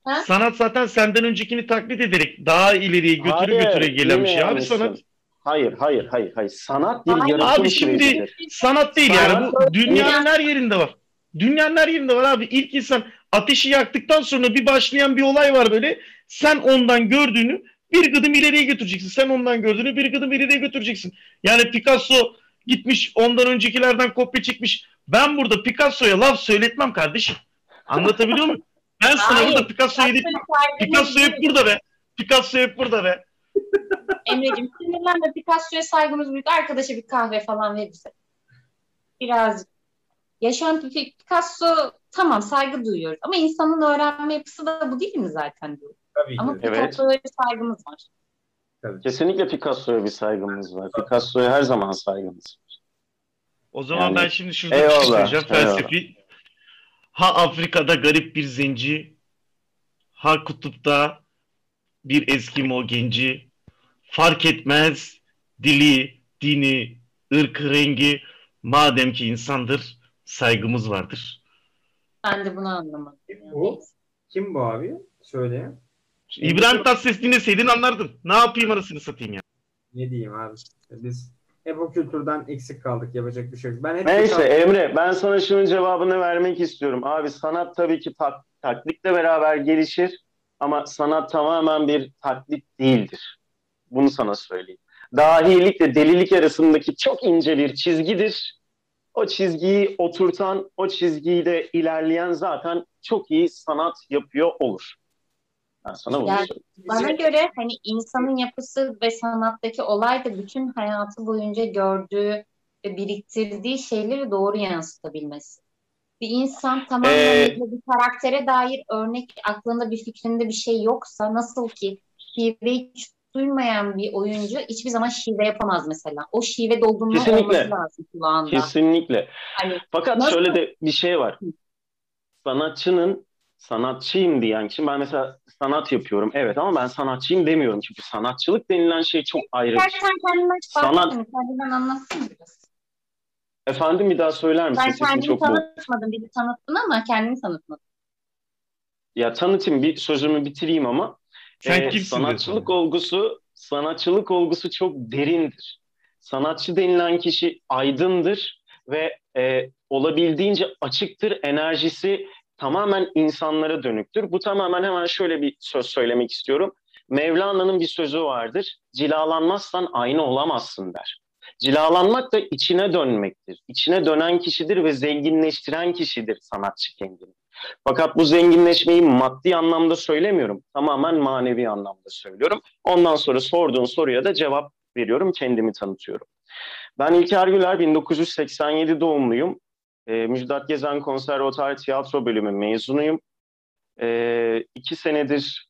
Ha? Sanat zaten senden öncekini taklit ederek daha ileriye götüre hayır, götüre gelen bir şey abi sanat. Hayır, hayır, hayır, hayır. Sanat bir yaratım Abi şimdi sürecidir. sanat değil sanat yani bu dünyanın her yerinde var. Dünyanın her yerinde var abi. İlk insan ateşi yaktıktan sonra bir başlayan bir olay var böyle. Sen ondan gördüğünü bir gıdım ileriye götüreceksin. Sen ondan gördüğünü bir gıdım ileriye götüreceksin. Yani Picasso gitmiş ondan öncekilerden kopya çekmiş. Ben burada Picasso'ya laf söyletmem kardeşim. Anlatabiliyor muyum? Ben sana Hayır, burada Picasso'yu Picasso hep burada be. Picasso hep burada be. Emre'cim sinirlenme Picasso'ya saygımız büyük. Arkadaşa bir kahve falan verirse. Birazcık. Yaşantı Picasso tamam saygı duyuyoruz. Ama insanın öğrenme yapısı da bu değil mi zaten diyor. Tabii Ama Picasso'ya evet. bir saygımız var. Tabii. Kesinlikle Picasso'ya bir saygımız var. Picasso'ya her zaman saygımız var. O zaman yani, ben şimdi şurada eyvallah, şey söyleyeceğim felsefi. Ha Afrika'da garip bir zenci, ha kutupta bir Eskimo genci, fark etmez dili, dini, ırkı, rengi, madem ki insandır, saygımız vardır. Ben de bunu anlamadım. Kim bu? Kim bu abi? Söyle. İbrahim Tatlıses dinleseydin anlardın. Ne yapayım arasını satayım ya. Ne diyeyim abi? Biz hep o kültürden eksik kaldık. Yapacak bir şey yok. Ben hep Neyse Emre ben sana şunun cevabını vermek istiyorum. Abi sanat tabii ki tak, taklitle beraber gelişir ama sanat tamamen bir taklit değildir. Bunu sana söyleyeyim. Dahilikle delilik arasındaki çok ince bir çizgidir. O çizgiyi oturtan, o çizgiyle ilerleyen zaten çok iyi sanat yapıyor olur. Ben sana bunu yani, Bana göre hani insanın yapısı ve sanattaki olay da bütün hayatı boyunca gördüğü ve biriktirdiği şeyleri doğru yansıtabilmesi. Bir insan tamamen ee, bir karaktere dair örnek aklında bir fikrinde bir şey yoksa nasıl ki hiç duymayan bir oyuncu hiçbir zaman şive yapamaz mesela. O şive dolgunluğu olması lazım kulağında. Kesinlikle. Hani, Fakat nasıl? şöyle de bir şey var. Sanatçının sanatçıyım diyen kişi ben mesela sanat yapıyorum evet ama ben sanatçıyım demiyorum çünkü sanatçılık denilen şey çok ayrı. Sen kendinden sanat... kendinden anlatsana biraz. Efendim bir daha söyler misin? Ben kendimi çok tanıtmadım. Bizi tanıttın ama kendimi tanıtmadın. Ya tanıtayım bir sözümü bitireyim ama Sen e, sanatçılık olgusu sanatçılık olgusu çok derindir. Sanatçı denilen kişi aydındır ve e, olabildiğince açıktır, enerjisi tamamen insanlara dönüktür. Bu tamamen hemen şöyle bir söz söylemek istiyorum. Mevlana'nın bir sözü vardır. Cilalanmazsan aynı olamazsın der. Cilalanmak da içine dönmektir. İçine dönen kişidir ve zenginleştiren kişidir sanatçı kendini. Fakat bu zenginleşmeyi maddi anlamda söylemiyorum. Tamamen manevi anlamda söylüyorum. Ondan sonra sorduğun soruya da cevap veriyorum, kendimi tanıtıyorum. Ben İlker Güler, 1987 doğumluyum. E, Müjdat Gezen Konservatuar Tiyatro Bölümü mezunuyum. E, iki senedir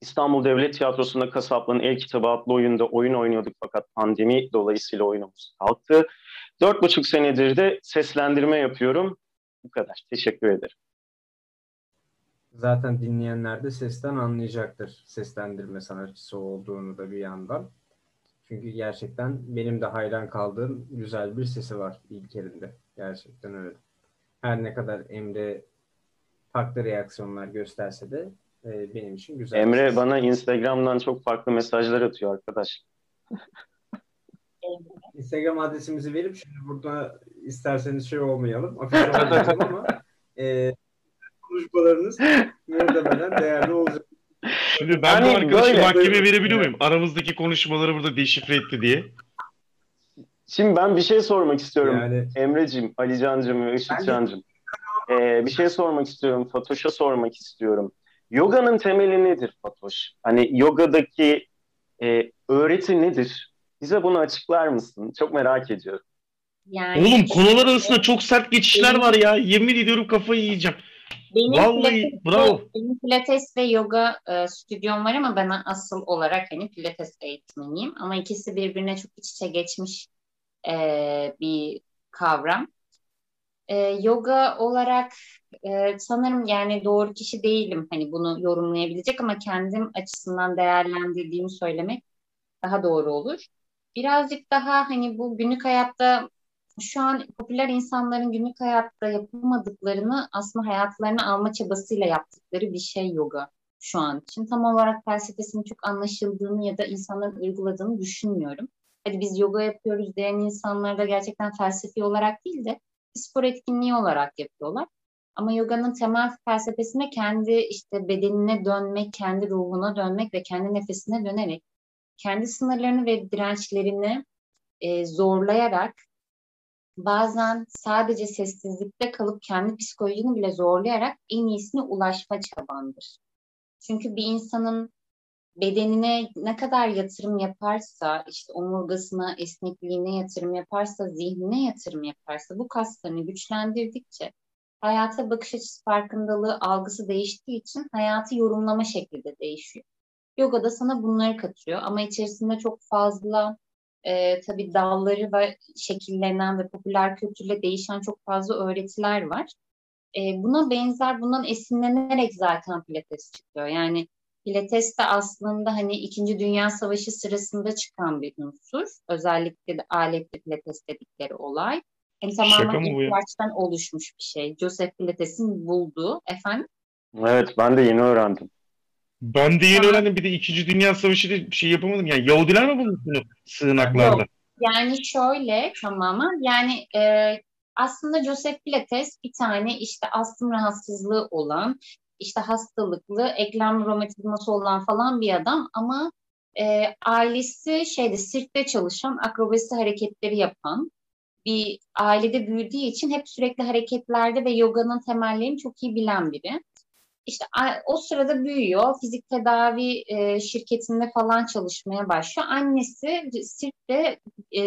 İstanbul Devlet Tiyatrosu'nda Kasaplı'nın El Kitabı adlı oyunda oyun oynuyorduk fakat pandemi dolayısıyla oyunumuz kalktı. Dört buçuk senedir de seslendirme yapıyorum. Bu kadar. Teşekkür ederim. Zaten dinleyenler de sesten anlayacaktır seslendirme sanatçısı olduğunu da bir yandan. Çünkü gerçekten benim de hayran kaldığım güzel bir sesi var İlker'in Gerçekten öyle. Her ne kadar Emre farklı reaksiyonlar gösterse de e, benim için güzel. Emre bana Instagram'dan çok farklı mesajlar atıyor arkadaş. Instagram adresimizi verip şimdi burada isterseniz şey olmayalım. Afiş olmayalım ama e, konuşmalarınız muhtemelen değerli olacak. Şimdi ben hani bu arkadaşı mahkemeye verebiliyor muyum? Aramızdaki konuşmaları burada deşifre etti diye. Şimdi ben bir şey sormak istiyorum. Yani... Emre'cim, Alican'cım ve Işıkcan'cım. Ee, bir şey sormak istiyorum. Fatoş'a sormak istiyorum. Yoga'nın temeli nedir Fatoş? Hani yogadaki e, öğreti nedir? Bize bunu açıklar mısın? Çok merak ediyorum. Yani Oğlum konular arasında çok sert geçişler var ya. Yemin ediyorum kafayı yiyeceğim. Benim Vallahi pilates, bravo. Benim pilates ve yoga e, stüdyom var ama ben asıl olarak hani pilates eğitmeniyim. Ama ikisi birbirine çok iç içe geçmiş e, bir kavram. E, yoga olarak e, sanırım yani doğru kişi değilim hani bunu yorumlayabilecek ama kendim açısından değerlendirdiğimi söylemek daha doğru olur. birazcık daha hani bu günlük hayatta şu an popüler insanların günlük hayatta yapamadıklarını aslında hayatlarına alma çabasıyla yaptıkları bir şey yoga şu an için. Tam olarak felsefesinin çok anlaşıldığını ya da insanların uyguladığını düşünmüyorum. Hadi biz yoga yapıyoruz diyen insanlar da gerçekten felsefi olarak değil de spor etkinliği olarak yapıyorlar. Ama yoganın temel felsefesine kendi işte bedenine dönmek, kendi ruhuna dönmek ve kendi nefesine dönerek kendi sınırlarını ve dirençlerini e, zorlayarak bazen sadece sessizlikte kalıp kendi psikolojini bile zorlayarak en iyisine ulaşma çabandır. Çünkü bir insanın bedenine ne kadar yatırım yaparsa, işte omurgasına, esnekliğine yatırım yaparsa, zihnine yatırım yaparsa, bu kaslarını güçlendirdikçe hayata bakış açısı farkındalığı, algısı değiştiği için hayatı yorumlama şekli de değişiyor. Yoga da sana bunları katıyor ama içerisinde çok fazla e, tabii dalları ve şekillenen ve popüler kültürle değişen çok fazla öğretiler var. E, buna benzer, bundan esinlenerek zaten Pilates çıkıyor. Yani Pilates de aslında hani İkinci Dünya Savaşı sırasında çıkan bir unsur. Özellikle de aletli Pilates dedikleri olay. Yani tamamen ihtiyaçtan oluşmuş bir şey. Joseph Pilates'in bulduğu. Efendim? Evet ben de yeni öğrendim. Ben de yeni tamam. öğrendim. Bir de İkinci Dünya Savaşı'da bir şey yapamadım. Yani Yahudiler mi bulmuş bunu sığınaklarda? Yok. Yani şöyle tamamen yani e, aslında Joseph Pilates bir tane işte astım rahatsızlığı olan işte hastalıklı eklem romatizması olan falan bir adam ama e, ailesi şeyde sirkte çalışan akrobasi hareketleri yapan bir ailede büyüdüğü için hep sürekli hareketlerde ve yoganın temellerini çok iyi bilen biri. İşte o sırada büyüyor, fizik tedavi e, şirketinde falan çalışmaya başlıyor. Annesi sirkte e,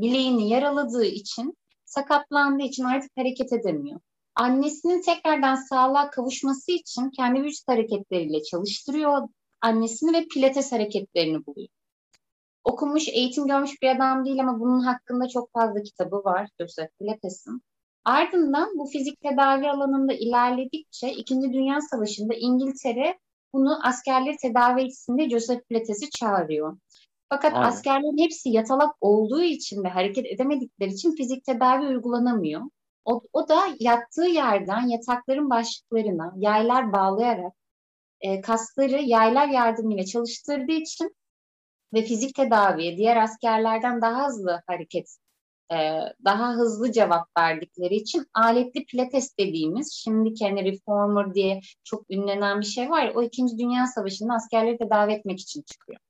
bileğini yaraladığı için, sakatlandığı için artık hareket edemiyor. Annesinin tekrardan sağlığa kavuşması için kendi vücut hareketleriyle çalıştırıyor annesini ve pilates hareketlerini buluyor okumuş, eğitim görmüş bir adam değil ama bunun hakkında çok fazla kitabı var Joseph Pilates'in. Ardından bu fizik tedavi alanında ilerledikçe İkinci Dünya Savaşı'nda İngiltere bunu askerleri tedavi etsin Joseph Pilates'i çağırıyor. Fakat Aynen. askerlerin hepsi yatalak olduğu için ve hareket edemedikleri için fizik tedavi uygulanamıyor. O, o da yattığı yerden yatakların başlıklarına yaylar bağlayarak e, kasları yaylar yardımıyla çalıştırdığı için ve fizik tedaviye diğer askerlerden daha hızlı hareket, e, daha hızlı cevap verdikleri için aletli pilates dediğimiz şimdi kendi reformer diye çok ünlenen bir şey var ya o İkinci Dünya Savaşı'nda askerleri tedavi etmek için çıkıyor.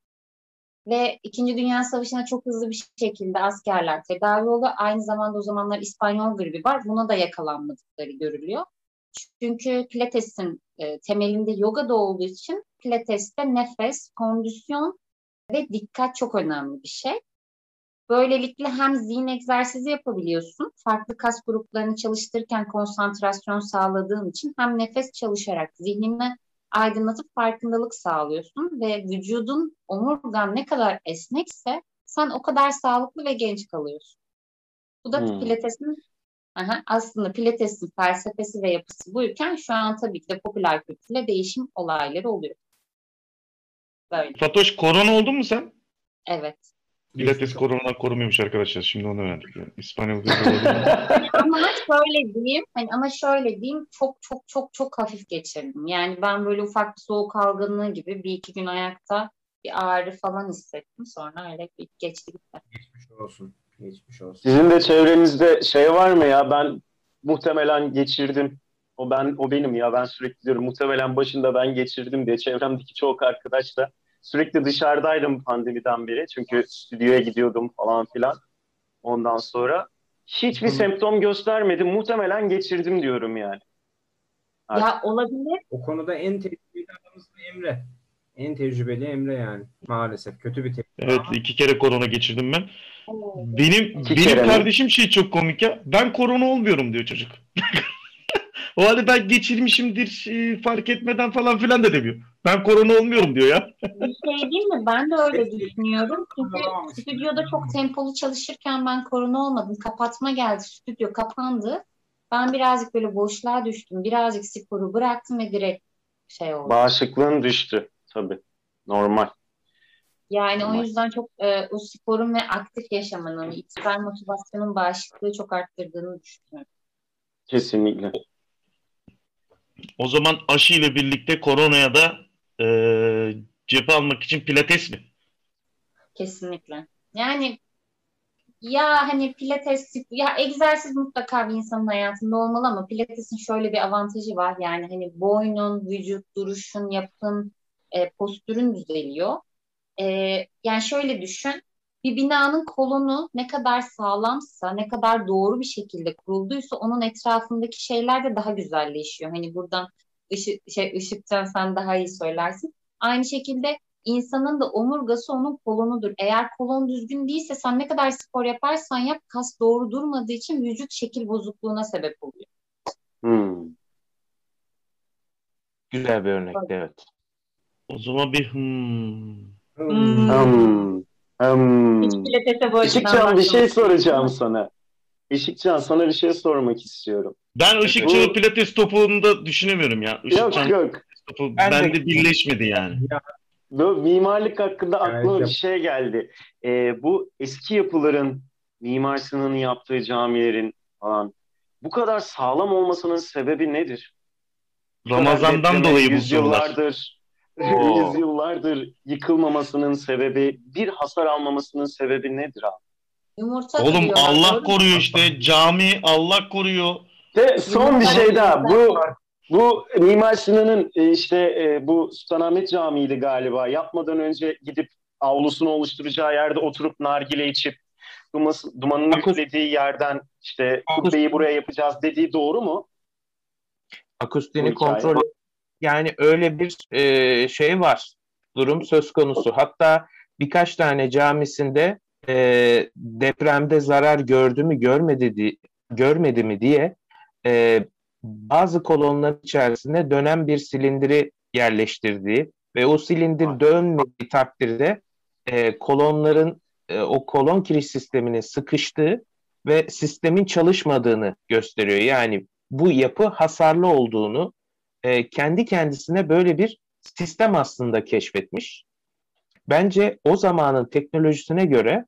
Ve İkinci Dünya Savaşı'na çok hızlı bir şekilde askerler tedavi oluyor. Aynı zamanda o zamanlar İspanyol gribi var. Buna da yakalanmadıkları görülüyor. Çünkü Pilates'in e, temelinde yoga da olduğu için Pilates'te nefes, kondisyon ve dikkat çok önemli bir şey. Böylelikle hem zihin egzersizi yapabiliyorsun, farklı kas gruplarını çalıştırırken konsantrasyon sağladığın için hem nefes çalışarak zihnini aydınlatıp farkındalık sağlıyorsun ve vücudun omurgan ne kadar esnekse sen o kadar sağlıklı ve genç kalıyorsun. Bu da hmm. pilatesin aha, aslında pilatesin felsefesi ve yapısı buyken şu an tabii ki de popüler kültürle değişim olayları oluyor. Böyle. Fatoş korona oldun mu sen? Evet. Pilates koronadan korumuyormuş arkadaşlar. Şimdi onu öğrendik. Yani. İspanyol ama şöyle diyeyim, hani ama şöyle diyeyim, çok çok çok çok hafif geçirdim. Yani ben böyle ufak bir soğuk algınlığı gibi bir iki gün ayakta bir ağrı falan hissettim. Sonra öyle bir geçti gitti. Geçmiş olsun. Geçmiş olsun. Sizin de çevrenizde şey var mı ya ben muhtemelen geçirdim o ben o benim ya ben sürekli diyorum muhtemelen başında ben geçirdim diye çevremdeki çok arkadaş da sürekli dışarıdaydım pandemiden beri çünkü stüdyoya gidiyordum falan filan ondan sonra hiçbir Hı. semptom göstermedim muhtemelen geçirdim diyorum yani. Artık. Ya olabilir. O konuda en tecrübeli adamımız Emre. En tecrübeli Emre yani maalesef kötü bir tecrübe. Evet iki kere korona geçirdim ben. Benim iki benim kardeşim mi? şey çok komik ya. Ben korona olmuyorum diyor çocuk. O halde ben geçirmişimdir e, fark etmeden falan filan da demiyor. Ben korona olmuyorum diyor ya. Bir şey değil mi? Ben de öyle düşünüyorum. Çünkü stüdyoda çok tempolu çalışırken ben korona olmadım. Kapatma geldi. Stüdyo kapandı. Ben birazcık böyle boşluğa düştüm. Birazcık sporu bıraktım ve direkt şey oldu. Bağışıklığın düştü tabii. Normal. Yani o yüzden çok e, o sporun ve aktif yaşamanın, içsel motivasyonun bağışıklığı çok arttırdığını düşünüyorum. Kesinlikle. O zaman aşı ile birlikte koronaya da e, cephe almak için pilates mi? Kesinlikle. Yani ya hani pilates ya egzersiz mutlaka bir insanın hayatında olmalı ama pilatesin şöyle bir avantajı var. Yani hani boynun, vücut duruşun, yapın, e, postürün düzeliyor. E, yani şöyle düşün. Bir binanın kolonu ne kadar sağlamsa, ne kadar doğru bir şekilde kurulduysa onun etrafındaki şeyler de daha güzelleşiyor. Hani buradan ışık, şey, ışıkcan sen daha iyi söylersin. Aynı şekilde insanın da omurgası onun kolonudur. Eğer kolon düzgün değilse sen ne kadar spor yaparsan yap kas doğru durmadığı için vücut şekil bozukluğuna sebep oluyor. Hmm. Güzel bir örnek evet. O zaman bir hmm. Hmm. Hmm. Hmm. Hiç pilatese bu Işıkcan bir şey soracağım sana. Işıkcan sana bir şey sormak istiyorum. Ben Işıkcan'ı pilates topuğunda düşünemiyorum ya. Işıkcan yok yok. Topu ben bende de... birleşmedi yani. Ya. Bu mimarlık hakkında aklıma evet, bir şey geldi. Ee, bu eski yapıların Mimar Sinan'ın yaptığı camilerin falan bu kadar sağlam olmasının sebebi nedir? Ramazan'dan dolayı bu yüzyıllardır, yüzyıllardır yıkılmamasının sebebi, bir hasar almamasının sebebi nedir abi? Yumurta Oğlum Allah koruyor işte. Cami Allah koruyor. De, son bir şey daha. Bu bu Mimar Sinan'ın e, işte e, bu Sultanahmet Camii'ydi galiba. Yapmadan önce gidip avlusunu oluşturacağı yerde oturup nargile içip duması, dumanın üflediği yerden işte kubbeyi buraya yapacağız dediği doğru mu? Akustiğini kontrol yani öyle bir e, şey var. Durum söz konusu. Hatta birkaç tane camisinde e, depremde zarar gördü mü görmedi, di, görmedi mi diye e, bazı kolonların içerisine dönen bir silindiri yerleştirdiği ve o silindir dönmediği takdirde e, kolonların e, o kolon kiriş sisteminin sıkıştığı ve sistemin çalışmadığını gösteriyor. Yani bu yapı hasarlı olduğunu e, kendi kendisine böyle bir sistem aslında keşfetmiş. Bence o zamanın teknolojisine göre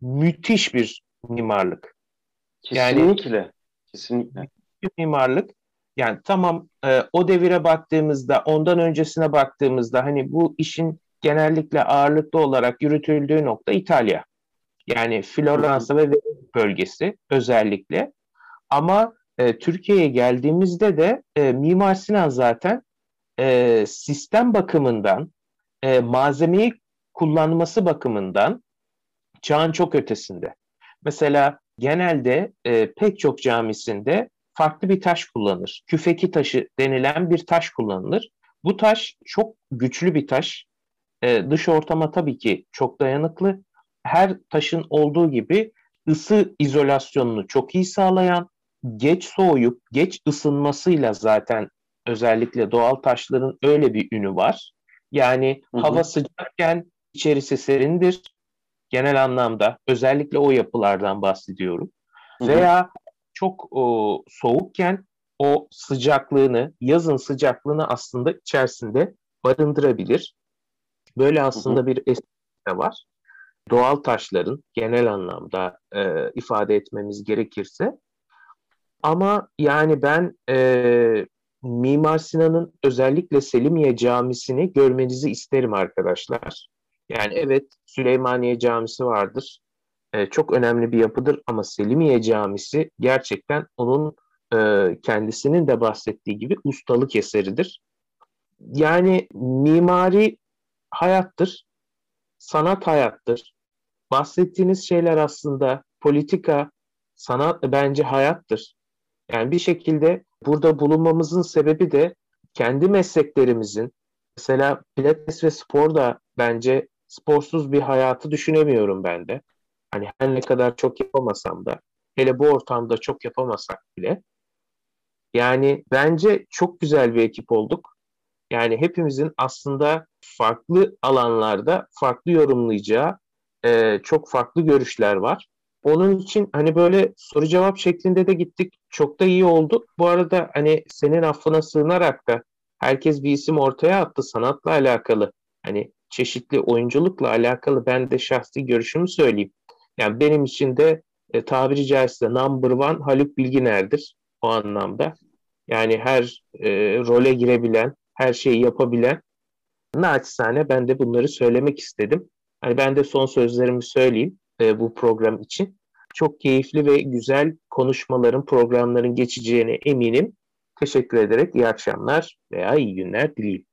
müthiş bir mimarlık. Kesinlikle. Yani, Kesinlikle bir mimarlık. Yani tamam e, o devire baktığımızda, ondan öncesine baktığımızda hani bu işin genellikle ağırlıklı olarak yürütüldüğü nokta İtalya. Yani Floransa ve Venedik bölgesi özellikle. Ama e, Türkiye'ye geldiğimizde de e, Mimar Sinan zaten e, sistem bakımından, e, malzemeyi kullanması bakımından çağın çok ötesinde. Mesela genelde e, pek çok camisinde farklı bir taş kullanır. Küfeki taşı denilen bir taş kullanılır. Bu taş çok güçlü bir taş. Ee, dış ortama tabii ki çok dayanıklı. Her taşın olduğu gibi ısı izolasyonunu çok iyi sağlayan, geç soğuyup geç ısınmasıyla zaten özellikle doğal taşların öyle bir ünü var. Yani hı hı. hava sıcakken içerisi serindir genel anlamda. Özellikle o yapılardan bahsediyorum. Hı hı. Veya çok o, soğukken o sıcaklığını, yazın sıcaklığını aslında içerisinde barındırabilir. Böyle aslında hı hı. bir esprisi var. Doğal taşların genel anlamda e, ifade etmemiz gerekirse. Ama yani ben e, Mimar Sinan'ın özellikle Selimiye Camisi'ni görmenizi isterim arkadaşlar. Yani evet Süleymaniye Camisi vardır e, çok önemli bir yapıdır ama Selimiye Camisi gerçekten onun e, kendisinin de bahsettiği gibi ustalık eseridir. Yani mimari hayattır, sanat hayattır. Bahsettiğiniz şeyler aslında politika, sanat bence hayattır. Yani bir şekilde burada bulunmamızın sebebi de kendi mesleklerimizin, mesela pilates ve spor da bence sporsuz bir hayatı düşünemiyorum ben de. Hani her ne kadar çok yapamasam da hele bu ortamda çok yapamasak bile yani bence çok güzel bir ekip olduk. Yani hepimizin aslında farklı alanlarda farklı yorumlayacağı e, çok farklı görüşler var. Onun için hani böyle soru cevap şeklinde de gittik. Çok da iyi oldu. Bu arada hani senin affına sığınarak da herkes bir isim ortaya attı sanatla alakalı. Hani çeşitli oyunculukla alakalı ben de şahsi görüşümü söyleyeyim. Yani benim için de e, tabiri caizse number one Haluk Bilginer'dir o anlamda. Yani her e, role girebilen, her şeyi yapabilen naçizane ben de bunları söylemek istedim. Hani ben de son sözlerimi söyleyeyim e, bu program için. Çok keyifli ve güzel konuşmaların, programların geçeceğine eminim. Teşekkür ederek iyi akşamlar veya iyi günler dileyim.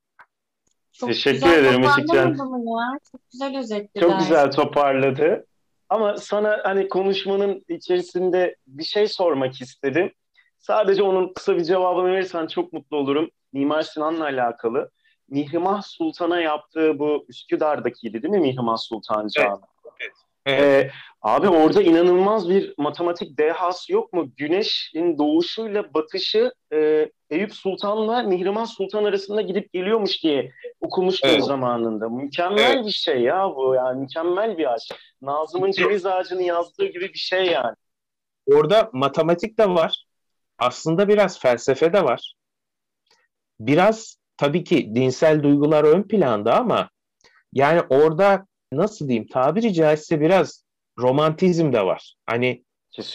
Çok Teşekkür ederim Işıkcan. Çok güzel özetledi. Çok güzel toparladı. Ama sana hani konuşmanın içerisinde bir şey sormak istedim. Sadece onun kısa bir cevabını verirsen çok mutlu olurum. Mimar Sinan'la alakalı. Mihrimah Sultan'a yaptığı bu Üsküdar'dakiydi değil mi Mihrimah Sultan Camii? Evet. Ee, abi orada inanılmaz bir matematik dehası yok mu? Güneşin doğuşuyla batışı e, Eyüp Sultan'la Mihrimah Sultan arasında gidip geliyormuş diye okumuştum evet. zamanında. Mükemmel evet. bir şey ya bu yani mükemmel bir ağaç. Nazım'ın ceviz ağacını yazdığı gibi bir şey yani. Orada matematik de var. Aslında biraz felsefe de var. Biraz tabii ki dinsel duygular ön planda ama yani orada nasıl diyeyim tabiri caizse biraz romantizm de var. Hani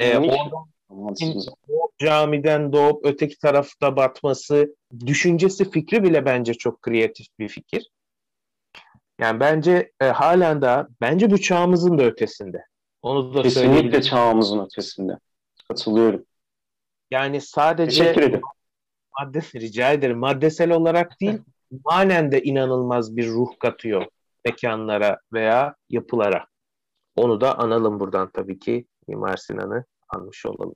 e, orada camiden doğup öteki tarafta batması, düşüncesi, fikri bile bence çok kreatif bir fikir. Yani bence e, halen daha, bence bu çağımızın da ötesinde. Onu da Kesinlikle çağımızın ötesinde. Katılıyorum. Yani sadece Teşekkür ederim. madde, rica ederim. Maddesel olarak değil, manen de inanılmaz bir ruh katıyor mekanlara veya yapılara. Onu da analım buradan tabii ki Mimar Sinan'ı anmış olalım.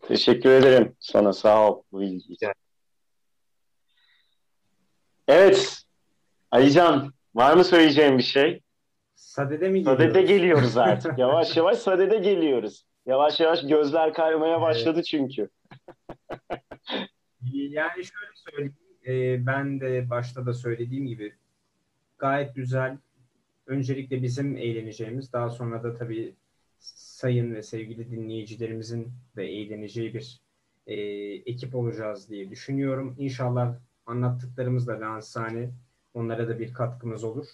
Teşekkür ederim sana sağ ol bu ilgi için. Evet Alican var mı söyleyeceğim bir şey? Sadede mi geliyoruz? Sadede geliyoruz artık. yavaş yavaş sadede geliyoruz. Yavaş yavaş gözler kaymaya başladı çünkü. yani şöyle söyleyeyim. E, ben de başta da söylediğim gibi gayet güzel. Öncelikle bizim eğleneceğimiz, daha sonra da tabii sayın ve sevgili dinleyicilerimizin de eğleneceği bir e, ekip olacağız diye düşünüyorum. İnşallah anlattıklarımızla lansane onlara da bir katkımız olur.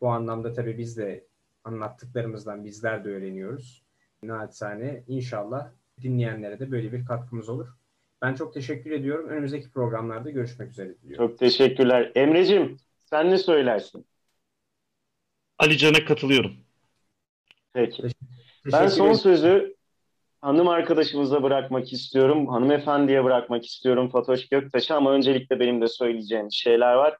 Bu anlamda tabii biz de anlattıklarımızdan bizler de öğreniyoruz. Naçizane inşallah dinleyenlere de böyle bir katkımız olur. Ben çok teşekkür ediyorum. Önümüzdeki programlarda görüşmek üzere diliyorum. Çok teşekkürler. Emre'cim sen ne söylersin? Ali Can'a katılıyorum. Peki. Ben son sözü hanım arkadaşımıza bırakmak istiyorum. Hanımefendiye bırakmak istiyorum Fatoş Göktaş'a ama öncelikle benim de söyleyeceğim şeyler var.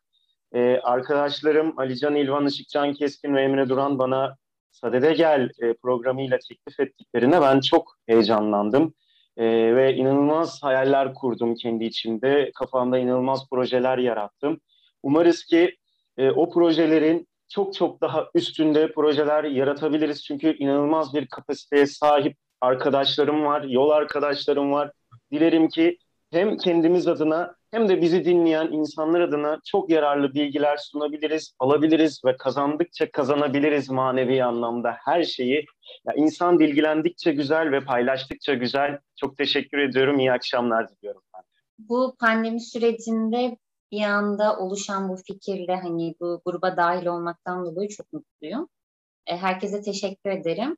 Ee, arkadaşlarım Alican İlvan, Işıkcan Keskin ve Emre Duran bana Sadede Gel e, programıyla teklif ettiklerine ben çok heyecanlandım. E, ve inanılmaz hayaller kurdum kendi içimde. Kafamda inanılmaz projeler yarattım. Umarız ki e, o projelerin çok çok daha üstünde projeler yaratabiliriz. Çünkü inanılmaz bir kapasiteye sahip arkadaşlarım var, yol arkadaşlarım var. Dilerim ki hem kendimiz adına hem de bizi dinleyen insanlar adına çok yararlı bilgiler sunabiliriz, alabiliriz ve kazandıkça kazanabiliriz manevi anlamda her şeyi. Ya insan bilgilendikçe güzel ve paylaştıkça güzel. Çok teşekkür ediyorum. İyi akşamlar diliyorum ben. Bu pandemi sürecinde bir anda oluşan bu fikirle hani bu gruba dahil olmaktan dolayı çok mutluyum. E, herkese teşekkür ederim.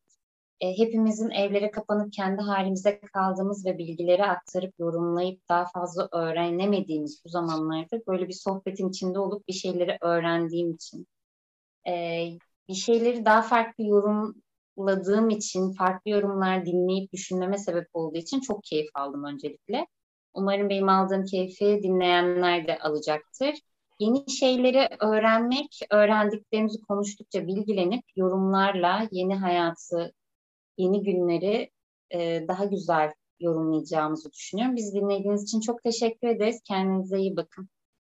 E, hepimizin evlere kapanıp kendi halimize kaldığımız ve bilgileri aktarıp yorumlayıp daha fazla öğrenemediğimiz bu zamanlarda böyle bir sohbetin içinde olup bir şeyleri öğrendiğim için e, bir şeyleri daha farklı yorumladığım için farklı yorumlar dinleyip düşünmeme sebep olduğu için çok keyif aldım öncelikle. Umarım benim aldığım keyfi dinleyenler de alacaktır. Yeni şeyleri öğrenmek, öğrendiklerimizi konuştukça bilgilenip yorumlarla yeni hayatı, yeni günleri e, daha güzel yorumlayacağımızı düşünüyorum. Biz dinlediğiniz için çok teşekkür ederiz. Kendinize iyi bakın.